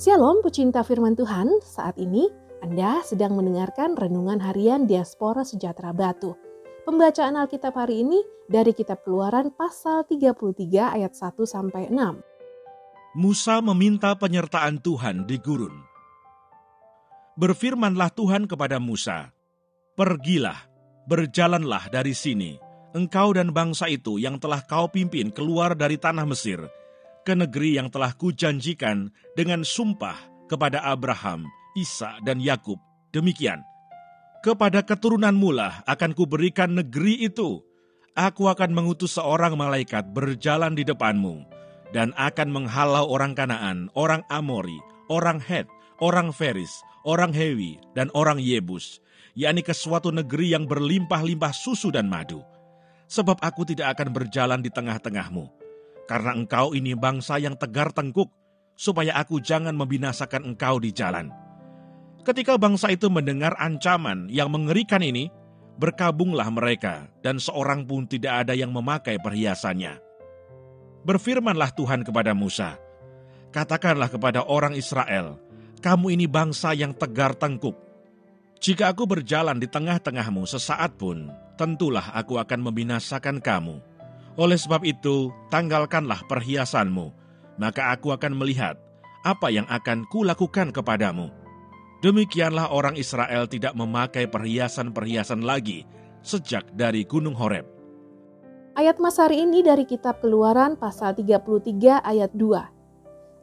Shalom pecinta firman Tuhan, saat ini Anda sedang mendengarkan Renungan Harian Diaspora Sejahtera Batu. Pembacaan Alkitab hari ini dari kitab keluaran pasal 33 ayat 1 sampai 6. Musa meminta penyertaan Tuhan di gurun. Berfirmanlah Tuhan kepada Musa, Pergilah, berjalanlah dari sini, engkau dan bangsa itu yang telah kau pimpin keluar dari tanah Mesir, ke negeri yang telah kujanjikan dengan sumpah kepada Abraham, Isa, dan Yakub. Demikian, kepada keturunan mula akan kuberikan negeri itu. Aku akan mengutus seorang malaikat berjalan di depanmu, dan akan menghalau orang Kanaan, orang Amori, orang Het, orang Feris, orang Hewi, dan orang Yebus, yakni ke suatu negeri yang berlimpah-limpah susu dan madu sebab aku tidak akan berjalan di tengah-tengahmu. Karena engkau ini bangsa yang tegar tengkuk, supaya aku jangan membinasakan engkau di jalan. Ketika bangsa itu mendengar ancaman yang mengerikan ini, berkabunglah mereka, dan seorang pun tidak ada yang memakai perhiasannya. Berfirmanlah Tuhan kepada Musa, Katakanlah kepada orang Israel, kamu ini bangsa yang tegar tengkuk. Jika aku berjalan di tengah-tengahmu sesaat pun, tentulah aku akan membinasakan kamu. Oleh sebab itu, tanggalkanlah perhiasanmu, maka aku akan melihat apa yang akan kulakukan kepadamu. Demikianlah orang Israel tidak memakai perhiasan-perhiasan lagi sejak dari Gunung Horeb. Ayat Mas hari ini dari kitab Keluaran pasal 33 ayat 2.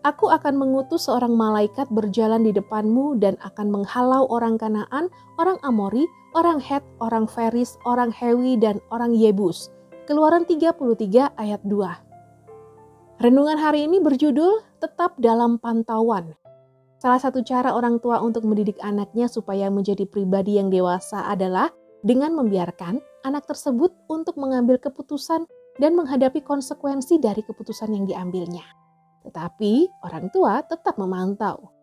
Aku akan mengutus seorang malaikat berjalan di depanmu dan akan menghalau orang Kanaan, orang Amori, orang Het, orang Feris, orang Hewi, dan orang Yebus. Keluaran 33 ayat 2. Renungan hari ini berjudul Tetap dalam Pantauan. Salah satu cara orang tua untuk mendidik anaknya supaya menjadi pribadi yang dewasa adalah dengan membiarkan anak tersebut untuk mengambil keputusan dan menghadapi konsekuensi dari keputusan yang diambilnya tetapi orang tua tetap memantau.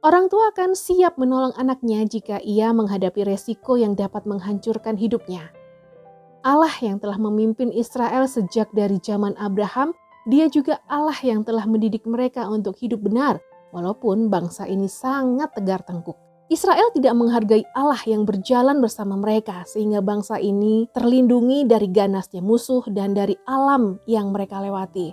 Orang tua akan siap menolong anaknya jika ia menghadapi resiko yang dapat menghancurkan hidupnya. Allah yang telah memimpin Israel sejak dari zaman Abraham, Dia juga Allah yang telah mendidik mereka untuk hidup benar, walaupun bangsa ini sangat tegar tengkuk. Israel tidak menghargai Allah yang berjalan bersama mereka, sehingga bangsa ini terlindungi dari ganasnya musuh dan dari alam yang mereka lewati.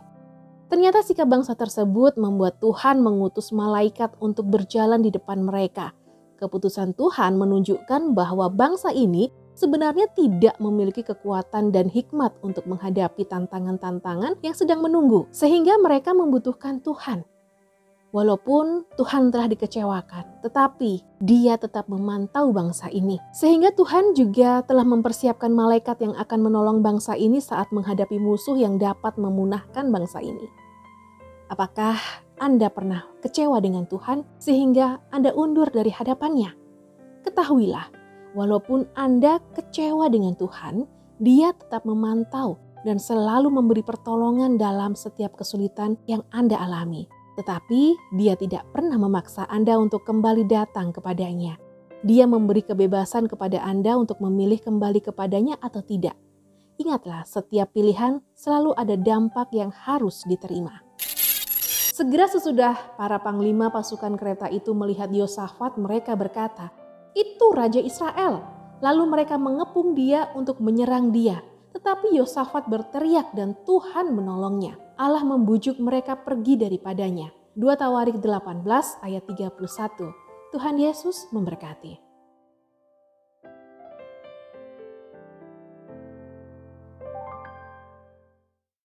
Ternyata sikap bangsa tersebut membuat Tuhan mengutus malaikat untuk berjalan di depan mereka. Keputusan Tuhan menunjukkan bahwa bangsa ini sebenarnya tidak memiliki kekuatan dan hikmat untuk menghadapi tantangan-tantangan yang sedang menunggu, sehingga mereka membutuhkan Tuhan. Walaupun Tuhan telah dikecewakan, tetapi Dia tetap memantau bangsa ini, sehingga Tuhan juga telah mempersiapkan malaikat yang akan menolong bangsa ini saat menghadapi musuh yang dapat memunahkan bangsa ini. Apakah Anda pernah kecewa dengan Tuhan sehingga Anda undur dari hadapannya? Ketahuilah, walaupun Anda kecewa dengan Tuhan, Dia tetap memantau dan selalu memberi pertolongan dalam setiap kesulitan yang Anda alami. Tetapi Dia tidak pernah memaksa Anda untuk kembali datang kepadanya. Dia memberi kebebasan kepada Anda untuk memilih kembali kepadanya atau tidak. Ingatlah, setiap pilihan selalu ada dampak yang harus diterima. Segera sesudah para panglima pasukan kereta itu melihat Yosafat, mereka berkata, "Itu raja Israel." Lalu mereka mengepung dia untuk menyerang dia. Tetapi Yosafat berteriak dan Tuhan menolongnya. Allah membujuk mereka pergi daripadanya. 2 Tawarik 18 ayat 31. Tuhan Yesus memberkati.